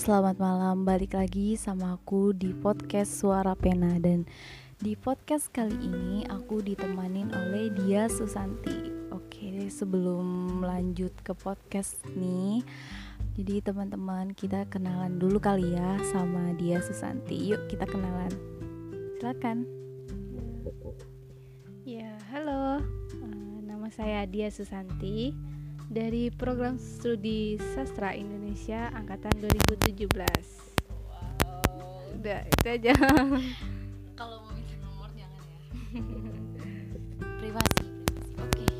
selamat malam. Balik lagi sama aku di podcast Suara Pena dan di podcast kali ini aku ditemanin oleh Dia Susanti. Oke, sebelum lanjut ke podcast nih, jadi teman-teman kita kenalan dulu kali ya sama Dia Susanti. Yuk kita kenalan. Silakan. Ya, halo. Uh, nama saya Dia Susanti dari program studi sastra Indonesia angkatan 2017. Wow. Udah, itu aja. Kalau mau minta nomor jangan ya. privasi. Oke. Okay.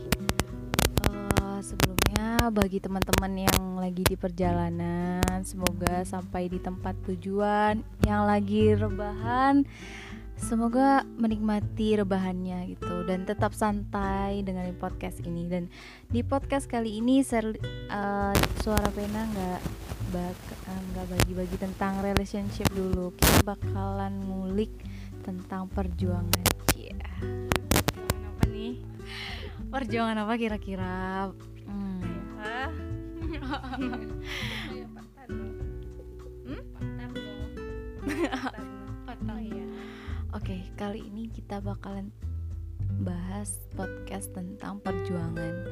Uh, sebelumnya bagi teman-teman yang lagi di perjalanan, semoga sampai di tempat tujuan. Yang lagi rebahan Semoga menikmati rebahannya gitu dan tetap santai dengan podcast ini dan di podcast kali ini ser, uh, suara pena nggak eh, nggak uh, bagi-bagi tentang relationship dulu kita bakalan ngulik tentang perjuangan ya perjuangan apa nih perjuangan apa kira-kira hmm. Oke, okay, kali ini kita bakalan bahas podcast tentang perjuangan.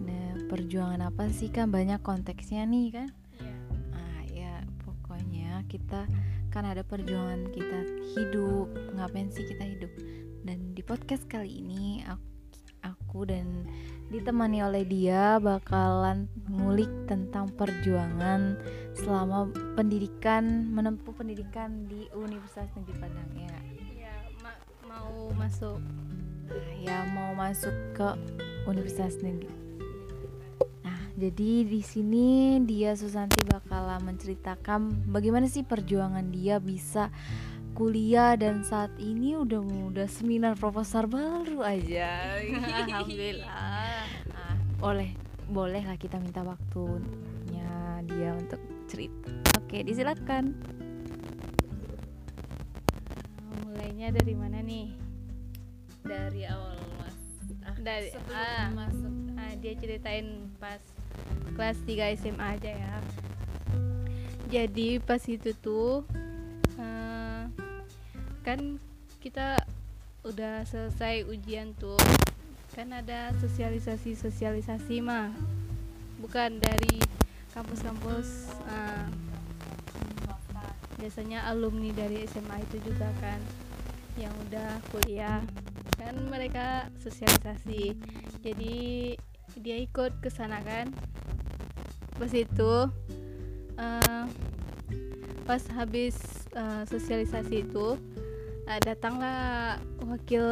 Nah, perjuangan apa sih kan banyak konteksnya nih kan? Iya. Ah, ya pokoknya kita kan ada perjuangan kita hidup. Ngapain sih kita hidup? Dan di podcast kali ini aku, aku dan ditemani oleh dia bakalan ngulik tentang perjuangan selama pendidikan menempuh pendidikan di Universitas Negeri Padang ya mau masuk? Ya mau masuk ke universitas negeri. Nah jadi di sini dia Susanti bakal menceritakan bagaimana sih perjuangan dia bisa kuliah dan saat ini udah udah seminar proposal baru aja. Alhamdulillah. Nah, boleh boleh lah kita minta waktunya dia untuk cerita. Oke disilakan mulainya dari mana nih? Dari awal mas. Ah, dari ah, masuk. Ah, dia ceritain pas kelas 3 SMA aja ya. Jadi pas itu tuh uh, kan kita udah selesai ujian tuh. Kan ada sosialisasi sosialisasi mah. Bukan dari kampus-kampus uh, biasanya alumni dari SMA itu juga kan yang udah kuliah. Kan mereka sosialisasi. Jadi dia ikut ke sana kan? Pas itu uh, pas habis uh, sosialisasi itu uh, datanglah wakil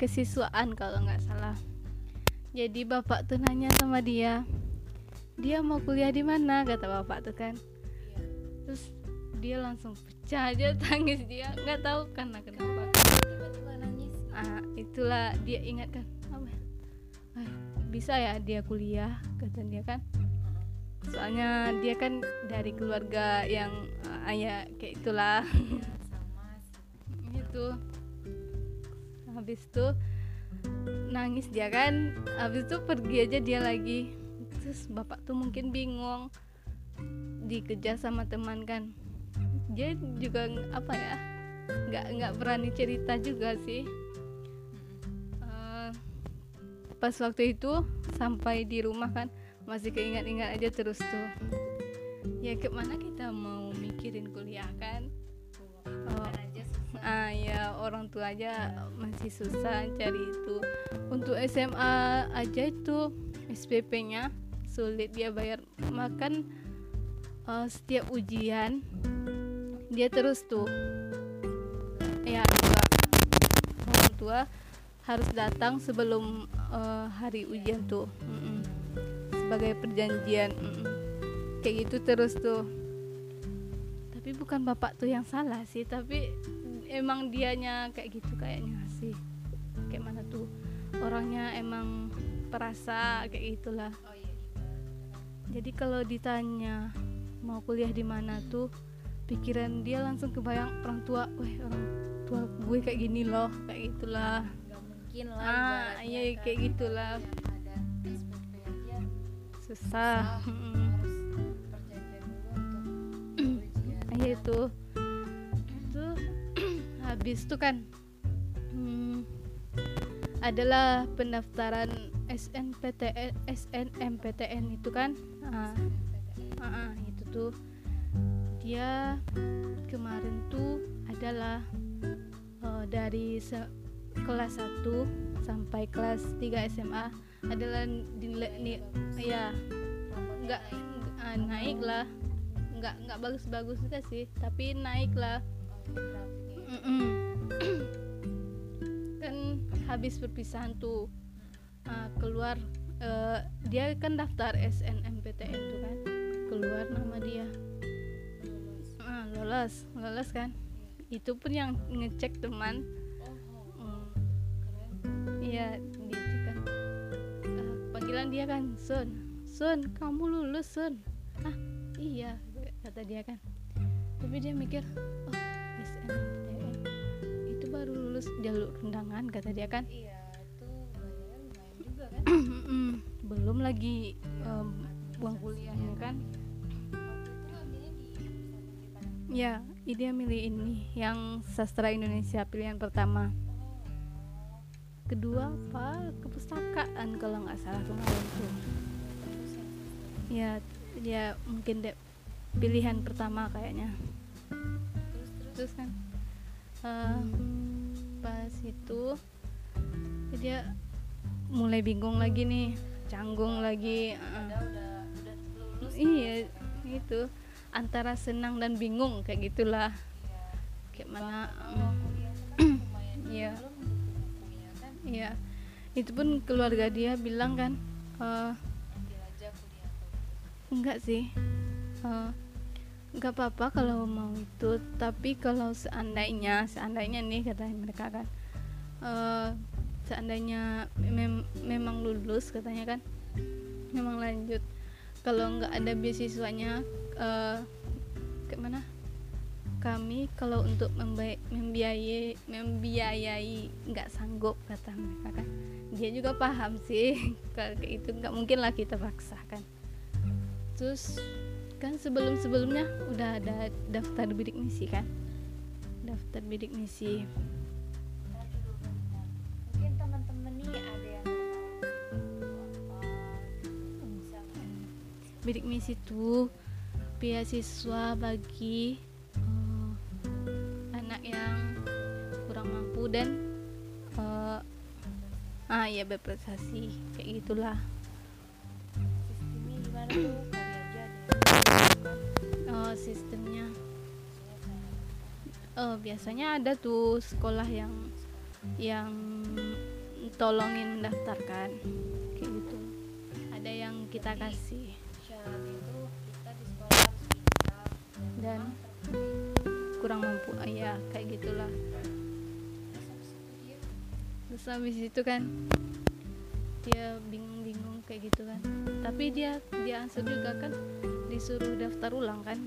kesiswaan kalau nggak salah. Jadi bapak tuh nanya sama dia dia mau kuliah di mana? kata bapak tuh kan. Terus dia langsung pecah aja tangis dia. Nggak tahu karena kenapa tiba-tiba nangis. Ah itulah dia ingat kan ah, bisa ya dia kuliah kata dia kan. Soalnya dia kan dari keluarga yang uh, ayah kayak itulah. Itu habis itu nangis dia kan. Habis itu pergi aja dia lagi. Terus bapak tuh mungkin bingung dikejar sama teman kan. Dia juga apa ya nggak nggak berani cerita juga sih. Uh, pas waktu itu sampai di rumah kan masih keingat-ingat aja terus tuh. Ya ke mana kita mau mikirin kuliah kan? Oh, ah ya orang tua aja masih susah cari itu. Untuk SMA aja itu SPP-nya sulit. Dia bayar makan uh, setiap ujian. Dia terus tuh ya tua orang tua harus datang sebelum uh, hari ujian tuh mm -mm. sebagai perjanjian mm -mm. kayak gitu terus tuh tapi bukan bapak tuh yang salah sih tapi emang dianya kayak gitu kayaknya sih kayak mana tuh orangnya emang perasa kayak gitulah iya, jadi kalau ditanya mau kuliah di mana tuh pikiran dia langsung kebayang orang tua wah orang tua gue kayak gini loh kayak gitulah. Mungkin lah ah iya kan. kayak gitulah. Ada susah, susah. harus perjanjian dulu untuk ya itu. Itu habis tuh kan hmm, adalah pendaftaran SNPTN SNMPTN itu kan? Uh, uh, uh, itu tuh. Dia kemarin tuh adalah dari kelas 1 sampai kelas 3 SMA adalah nilai ni, ya nggak uh, naik lah. Nggak nggak bagus-bagus juga sih tapi naik lah. Mm kan habis perpisahan tuh uh, keluar uh, dia kan daftar SNMPTN tuh kan keluar nama dia. Uh, lolos lolos kan itu pun yang ngecek teman. Iya dia kan uh, panggilan dia kan Sun Sun kamu lulus Sun. Ah iya kata dia kan. Tapi dia mikir oh SNMPTN itu baru lulus jalur undangan kata dia kan. Iya itu lumayan juga kan. Belum lagi um, buang kuliahnya kan. Ya dia milih ini yang sastra Indonesia pilihan pertama. Kedua apa kepustakaan kalau nggak salah kemarin tuh. Ya dia mungkin deh pilihan pertama kayaknya. Terus, kan uh, pas itu dia mulai bingung lagi nih canggung lagi uh. iya itu antara senang dan bingung kayak gitulah. Kayak mana iya. Iya, itu pun keluarga dia bilang kan, uh, enggak sih, uh, enggak apa-apa kalau mau itu, tapi kalau seandainya, seandainya nih kata mereka kan, uh, seandainya mem memang lulus katanya kan, memang lanjut, kalau enggak ada beasiswanya, uh, ke mana? kami kalau untuk membiayai membiayai nggak sanggup kata mereka kan. Dia juga paham sih kalau itu nggak mungkin lah kita paksakan. Terus kan sebelum sebelumnya udah ada daftar bidik misi kan? Daftar bidik misi. Mungkin teman-teman nih ada yang bidik misi tuh beasiswa bagi yang kurang mampu dan uh, ah ya berprestasi kayak gitulah. Sistemnya gimana tuh? Oh sistemnya. Oh biasanya ada tuh sekolah yang yang tolongin mendaftarkan kayak gitu. Ada yang kita kasih ya kayak gitulah. Terus habis itu kan dia bingung-bingung kayak gitu kan. Tapi dia dia answer juga kan disuruh daftar ulang kan.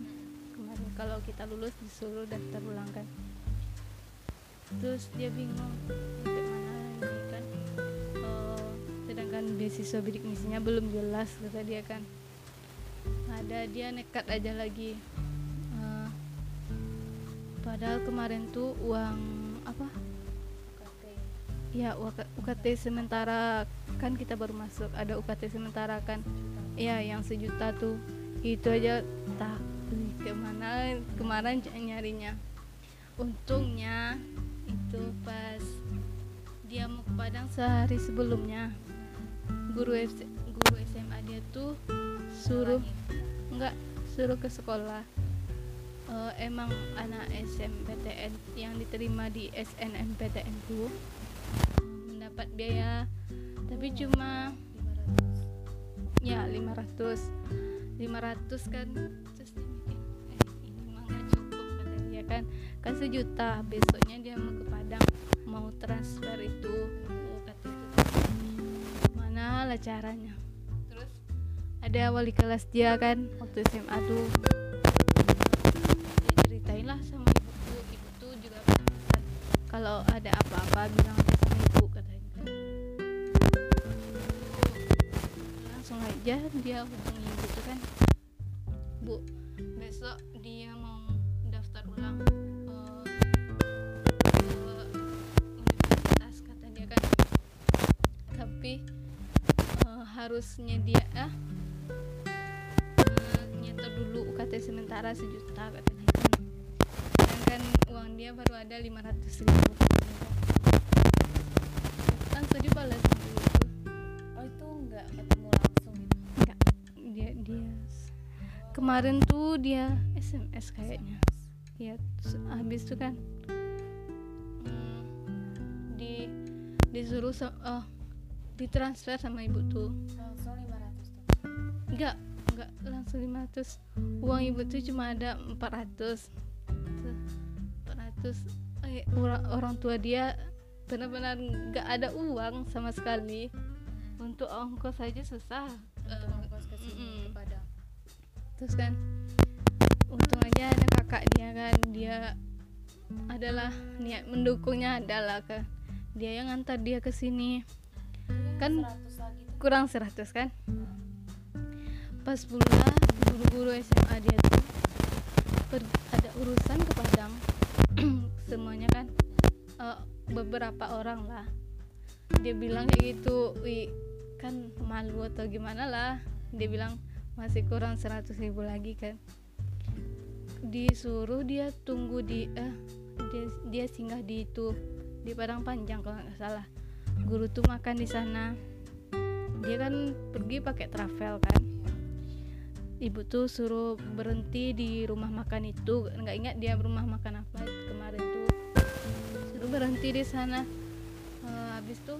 Kemarin kalau kita lulus disuruh daftar ulang kan. Terus dia bingung untuk mana ini kan. Uh, sedangkan beasiswa bidik misinya belum jelas kata dia kan. Ada dia nekat aja lagi padahal kemarin tuh uang apa? UKT ya UKT sementara kan kita baru masuk ada UKT sementara kan. Ya yang sejuta tuh. Itu aja tak ke mana kemarin nyarinya. Untungnya itu pas dia mau ke Padang sehari sebelumnya guru guru SMA dia tuh suruh enggak suruh ke sekolah uh, emang anak SMPTN yang diterima di SNMPTN itu mendapat biaya tapi cuma 500. ya 500 500 kan terus dia mikir eh ini mah gak cukup kata dia kan. Kan sejuta besoknya dia mau ke Padang mau transfer itu itu mana lah caranya? Terus ada wali kelas dia kan waktu SMA tuh kalau ada apa-apa bilang aja sama ibu katanya. Langsung aja dia hubungi ibu tuh kan. Bu besok dia mau daftar ulang eh, ke universitas kan. tapi eh, harusnya dia ah eh, nyetor dulu UKT sementara sejuta katanya uang dia baru ada 500 ribu. Kan setuju balas dulu tuh oh itu nggak ketemu langsung gitu? Enggak dia dia. Kemarin tuh dia SMS kayaknya. Ya habis itu kan hmm, di disuruh oh, ditransfer sama ibu tuh. Langsung 500 tuh? Enggak enggak langsung 500 uang ibu tuh cuma ada 400 Tuh, 400 eh, orang, orang tua dia benar-benar nggak ada uang sama sekali. Untuk ongkos saja susah. Untuk ongkos ke sini ke terus kan untung aja ada kakak dia kan. Dia adalah niat mendukungnya adalah kan dia yang antar dia ke sini. Kan 100 lagi tuh. kurang 100 kan? Pas pula guru-guru SMA dia tuh per- ada urusan ke Padang semuanya kan eh, beberapa orang lah. Dia bilang kayak gitu wi kan malu atau gimana lah. Dia bilang masih kurang 100 ribu lagi kan. Disuruh dia tunggu di eh dia, dia singgah di itu di Padang Panjang kalau nggak salah. Guru tuh makan di sana. Dia kan pergi pakai travel kan. Ibu tuh suruh berhenti di rumah makan itu. Nggak ingat dia rumah makan apa berhenti di sana. Eh, habis tuh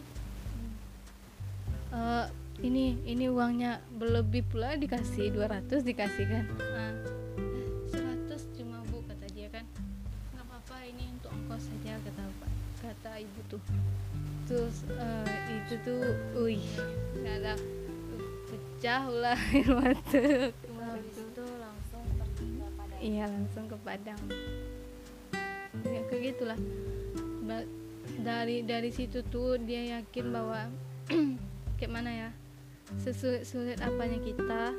eh, ini ini uangnya berlebih pula dikasih 200 dikasih kan Ah, eh, 100 cuma bu kata dia kan. Nggak apa-apa ini untuk ongkos saja kata pak kata ibu tuh. Terus eh, itu tuh wih nggak ada pecah lah air mata. Habis itu langsung pergi ke Padang. Iya langsung ke Padang. Ya kayak gitulah dari dari situ tuh dia yakin bahwa kayak mana ya sesulit sulit apanya kita.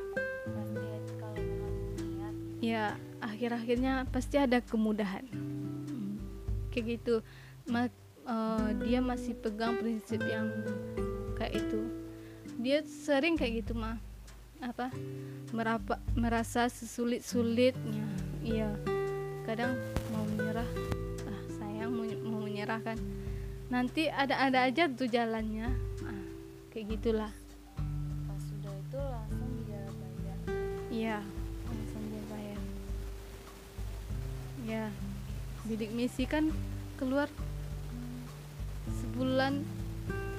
Ya akhir-akhirnya pasti ada kemudahan. Hmm, kayak gitu. Ma- eh, dia masih pegang prinsip yang kayak itu. Dia sering kayak gitu mah apa? Merapa, merasa sesulit sulitnya iya. Kadang mau menyerah sayang mau, mau menyerah kan nanti ada-ada aja tuh jalannya. Ah, kayak gitulah. Pas sudah itu langsung dia bayar. Iya, langsung dia bayar. Ya, bidik misi kan keluar sebulan,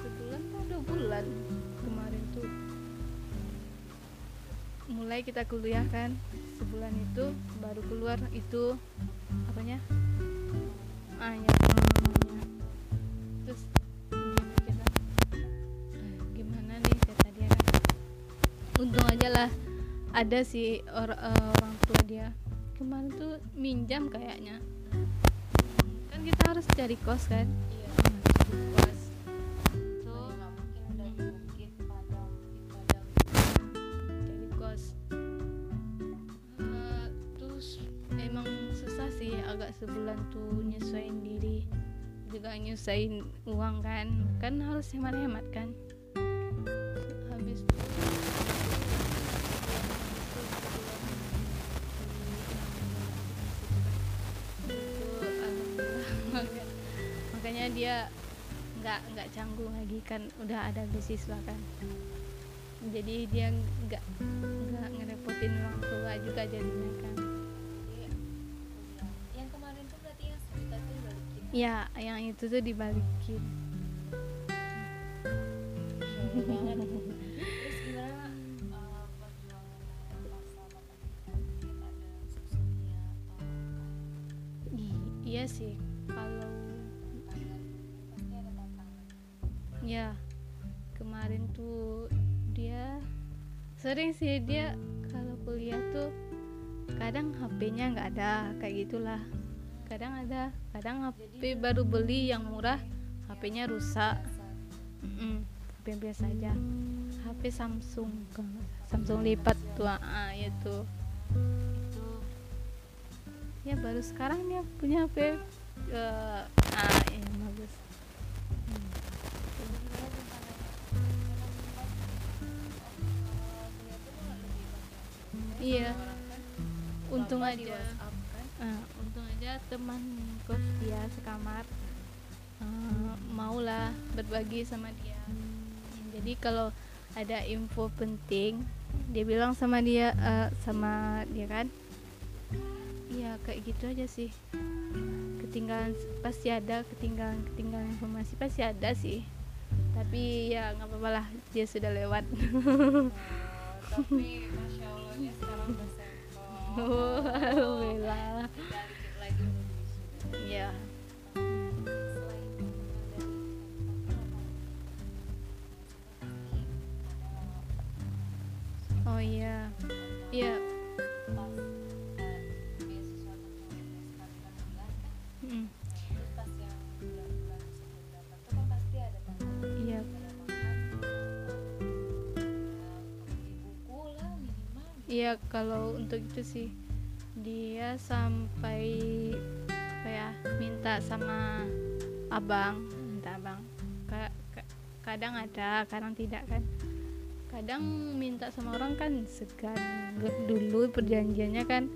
sebulan atau dua bulan kemarin tuh. Mulai kita kuliah kan, sebulan itu baru keluar itu apanya? Ah ya. Terus kan, "Eh, gimana nih kata kan untung aja lah ada sih or- eh, orang tua dia. Kemarin tuh minjam kayaknya. Kan kita harus cari kos kan? Iya cari kos sebulan tuh nyesuaiin diri. Juga nyusahin uang kan. Kan harus hemat-hemat kan. Habis makanya dia nggak nggak canggung lagi kan. Udah ada beasiswa kan. Jadi dia nggak nggak ngerepotin orang tua juga jadinya kan ya yang itu tuh dibalikin. I- iya sih kalau tantangan. Ya kemarin tuh dia sering sih dia kalau kuliah tuh kadang HP-nya nggak ada kayak gitulah kadang ada kadang HP baru beli yang murah HP-nya rusak. HP biasa aja. HP Samsung. Samsung lipat tuh ah itu itu ya baru sekarang dia punya HP eh, ah yang bagus. Iya untung aja teman kos dia sekamar. Ah, maulah berbagi sama dia. Jadi kalau ada info penting dia bilang sama dia eh, sama dia kan? Iya kayak gitu aja sih. Ketinggalan pasti ada ketinggalan ketinggalan informasi pasti ada sih. Tapi ya nggak apa-apa lah dia sudah lewat. Tapi masya allahnya sekarang udah sempol Oh, alhamdulillah ya dari oh iya. Iya. Eh, kan mm, kan tantangan iya. Iya kalau untuk itu sih. Dia sampai apa ya minta sama abang minta abang. Ka- ka- kadang ada kadang tidak kan. Kadang minta sama orang kan segan. Dulu perjanjiannya kan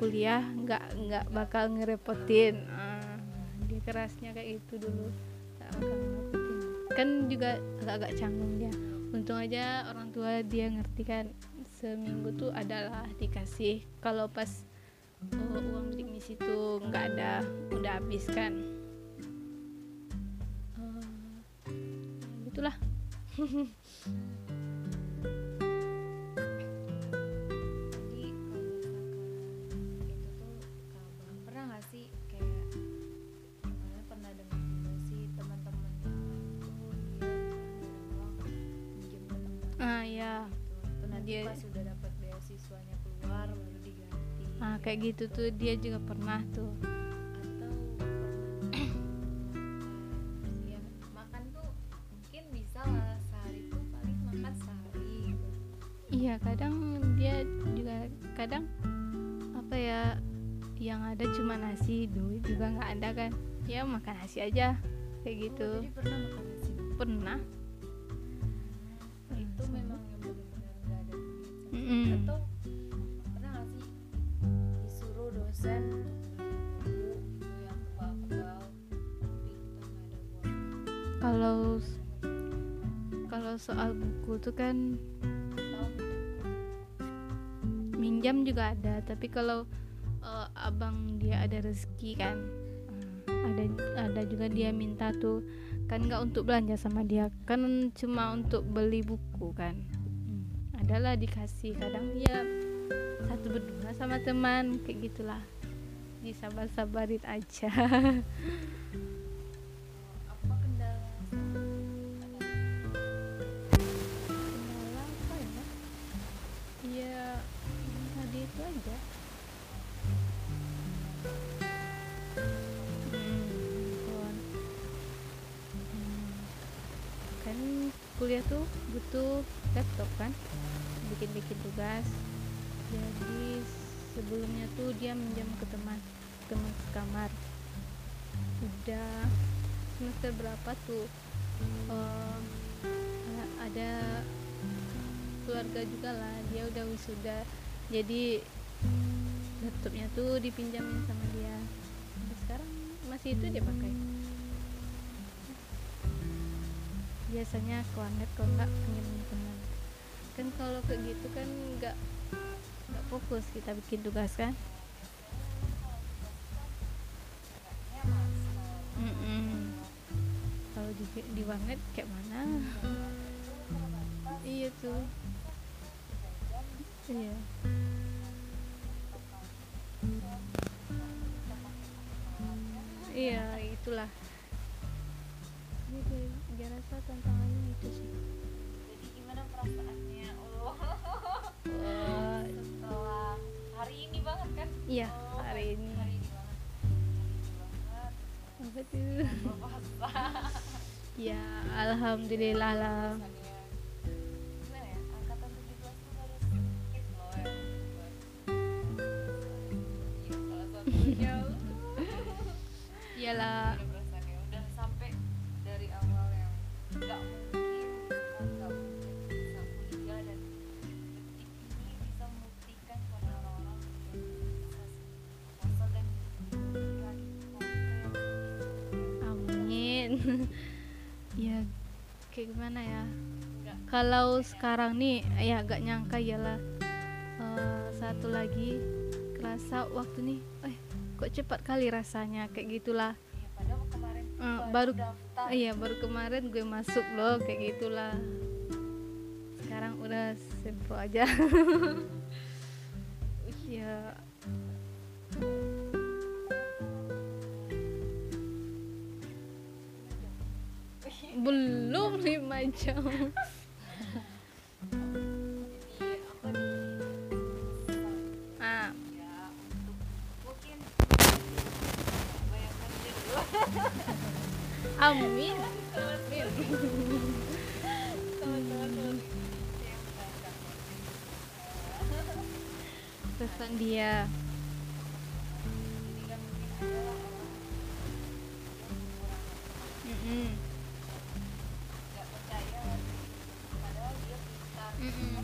kuliah nggak nggak bakal ngerepotin. Ah, dia kerasnya kayak itu dulu. Nggak bakal ngerepotin. Kan juga agak-agak canggung dia. Untung aja orang tua dia ngerti kan seminggu tuh adalah dikasih. Kalau pas oh, uang misi tuh nggak ada udah habis kan? Itulah jadi kalau misalkan itu tuh kabar pernah nggak sih kayak kalian pernah dengar juga sih teman-teman yang tuh dia kadang-kadang minjem ke teman ah ya Dia- diganti ah kayak gitu tuh dia juga pernah tuh. Atau pernah makan makan tuh mungkin bisa lah sehari tuh paling makan sehari iya kadang dia juga kadang apa ya yang ada cuma nasi duit juga nggak ada kan. Ya makan nasi aja kayak gitu. oh, jadi pernah makan nasi? Pernah soal buku tuh kan minjam juga ada tapi kalau eh, abang dia ada rezeki kan eh, ada ada juga dia minta tuh kan nggak untuk belanja sama dia kan cuma untuk beli buku kan. Hmm, adalah dikasih kadang ya satu berdua sama teman kayak gitulah. Disabar sabarin aja sebelumnya tuh dia minjam ke teman teman sekamar udah semester berapa tuh? Eh, ada keluarga juga lah dia udah wisuda. Jadi laptopnya tuh dipinjamin sama dia. Sampai sekarang masih itu dia pakai. Biasanya ke warnet kalau nggak pinjamin teman. Kan kalau kayak gitu kan nggak fokus kita bikin tugas kan? Kalau di di warnet kayak mana? Iya tuh. Iya. Iya itulah. Ini rasa tantangannya itu sih. Jadi gimana perasaannya iya. Hari ini. Apa tuh? Ya alhamdulillah lah kalau sekarang nih ya agak nyangka iyalah uh, satu lagi kerasa waktu nih eh kok cepat kali rasanya kayak gitulah. Ya, kemarin uh, baru iya baru kemarin gue masuk loh kayak gitulah. Sekarang udah sempro aja. Ya belum lima jam amin pesan dia Mm-mm. Mm-mm.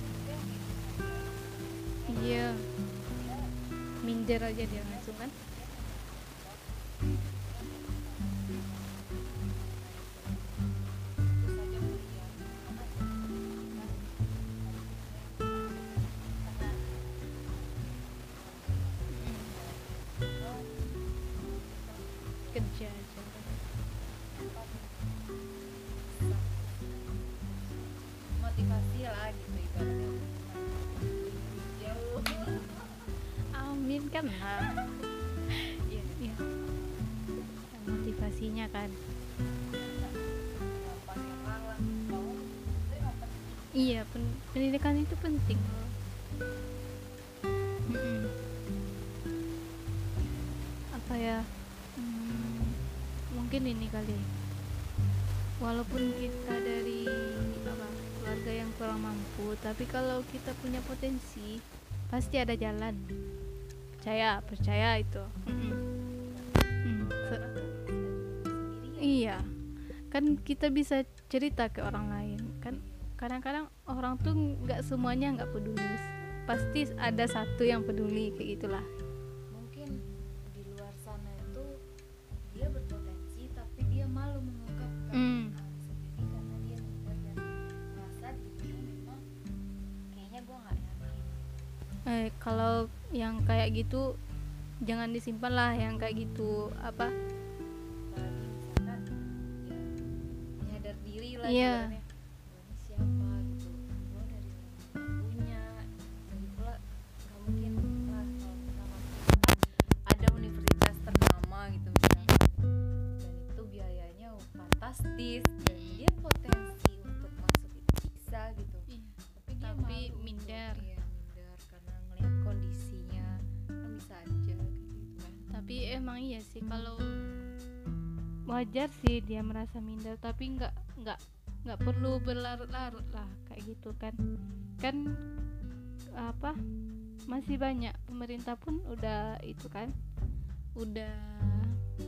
Iya. Minder aja dia langsung kan. Mungkin ini kali. Walaupun kita dari apa keluarga yang kurang mampu, tapi kalau kita punya potensi, pasti ada jalan. Percaya, percaya itu. Mm, se- Iya, kan kita bisa cerita ke orang lain. Kan kadang-kadang orang tuh nggak semuanya nggak peduli. Pasti ada satu yang peduli kayak gitulah. Jangan disimpan lah yang kayak gitu apa? ya diri lah Iya. Sih dia merasa minder tapi nggak nggak nggak perlu berlarut-larut lah kayak gitu kan kan apa masih banyak pemerintah pun udah itu kan udah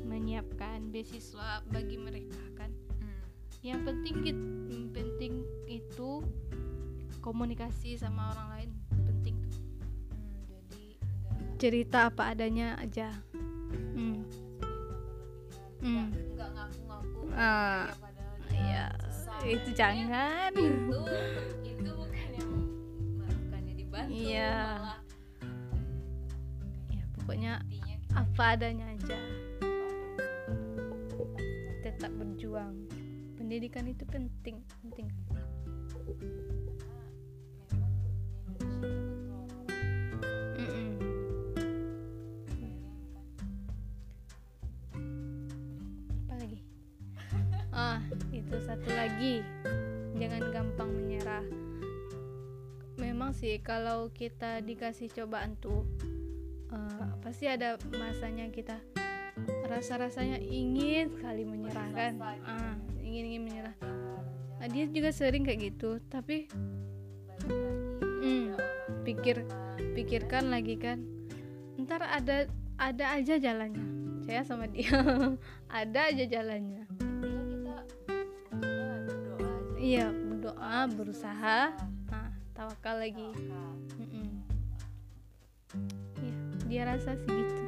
menyiapkan beasiswa bagi mereka kan yang penting yang penting itu komunikasi sama orang lain penting tuh Hmm, jadi enggak cerita apa adanya aja hmm. Hmm. Jangan. Itu itu bukan yang bukannya dibantu Iya. malah ya pokoknya apa adanya aja. Tetap berjuang. Pendidikan itu penting penting kalau kita dikasih cobaan tuh eh, pasti ada masanya kita rasa-rasanya ingin sekali menyerah kan ah, ingin ingin menyerah. Nah, dia juga sering kayak gitu tapi Hmm, pikir pikirkan lagi kan. Ntar ada ada aja jalannya. Saya sama dia ada aja jalannya. Iya berdoa berusaha tawakal lagi Tawakal. Iya, dia rasa sih gitu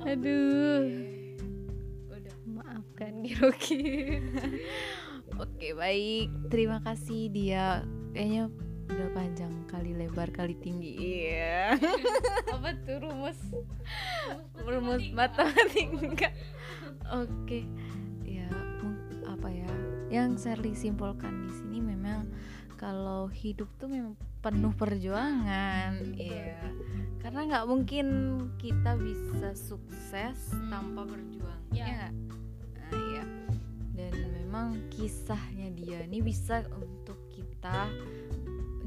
aduh udah Hiroki Oke baik, terima kasih dia. Kayaknya udah panjang kali lebar kali tinggi. Iya. apa tuh rumus Rumus matematika. Oke, ya apa ya? Yang Sherly simpulkan di sini kalau hidup tuh memang penuh perjuangan, iya. Karena nggak mungkin kita bisa sukses tanpa berjuang, ya. ya nah, iya. Dan memang kisahnya dia ini bisa untuk kita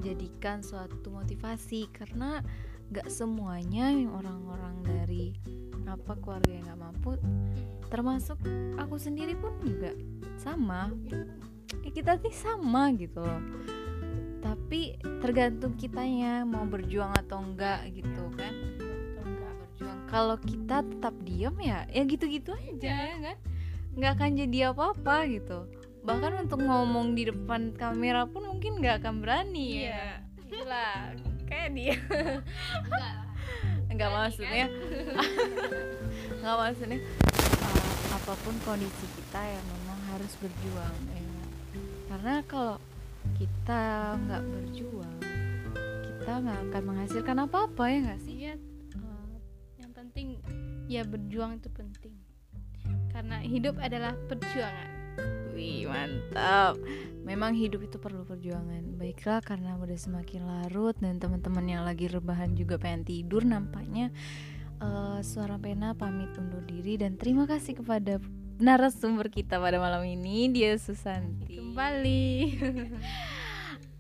jadikan suatu motivasi. Karena nggak semuanya orang-orang dari apa keluarga yang nggak mampu termasuk aku sendiri pun juga sama. Ya, kita sih sama gitu loh tapi tergantung kitanya mau berjuang atau enggak gitu kan. Kalau kita tetap diam ya ya gitu-gitu aja ya kan. Nggak akan jadi apa-apa gitu. Bahkan untuk ngomong di depan kamera pun mungkin nggak akan berani iya. ya itulah kayak dia. Enggak enggak maksudnya. kan? nggak maksudnya uh, apa pun kondisi kita ya memang harus berjuang ya. Karena kalau kita nggak berjuang kita nggak akan menghasilkan apa-apa ya nggak sih? Ya uh, yang penting ya berjuang itu penting. Karena hidup adalah perjuangan. Wih mantap. Memang hidup itu perlu perjuangan. Baiklah karena udah semakin larut Dan teman-teman yang lagi rebahan juga pengen tidur Nampaknya uh, Suara Pena pamit undur diri Dan terima kasih kepada narasumber kita pada malam ini dia Susanti. Kembali.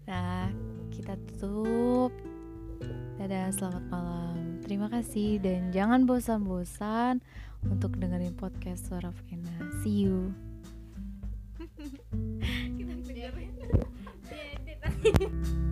Nah kita tutup. Dadah selamat malam. Terima kasih dan jangan bosan-bosan untuk dengerin podcast suara Vena. See you. Kita dengerin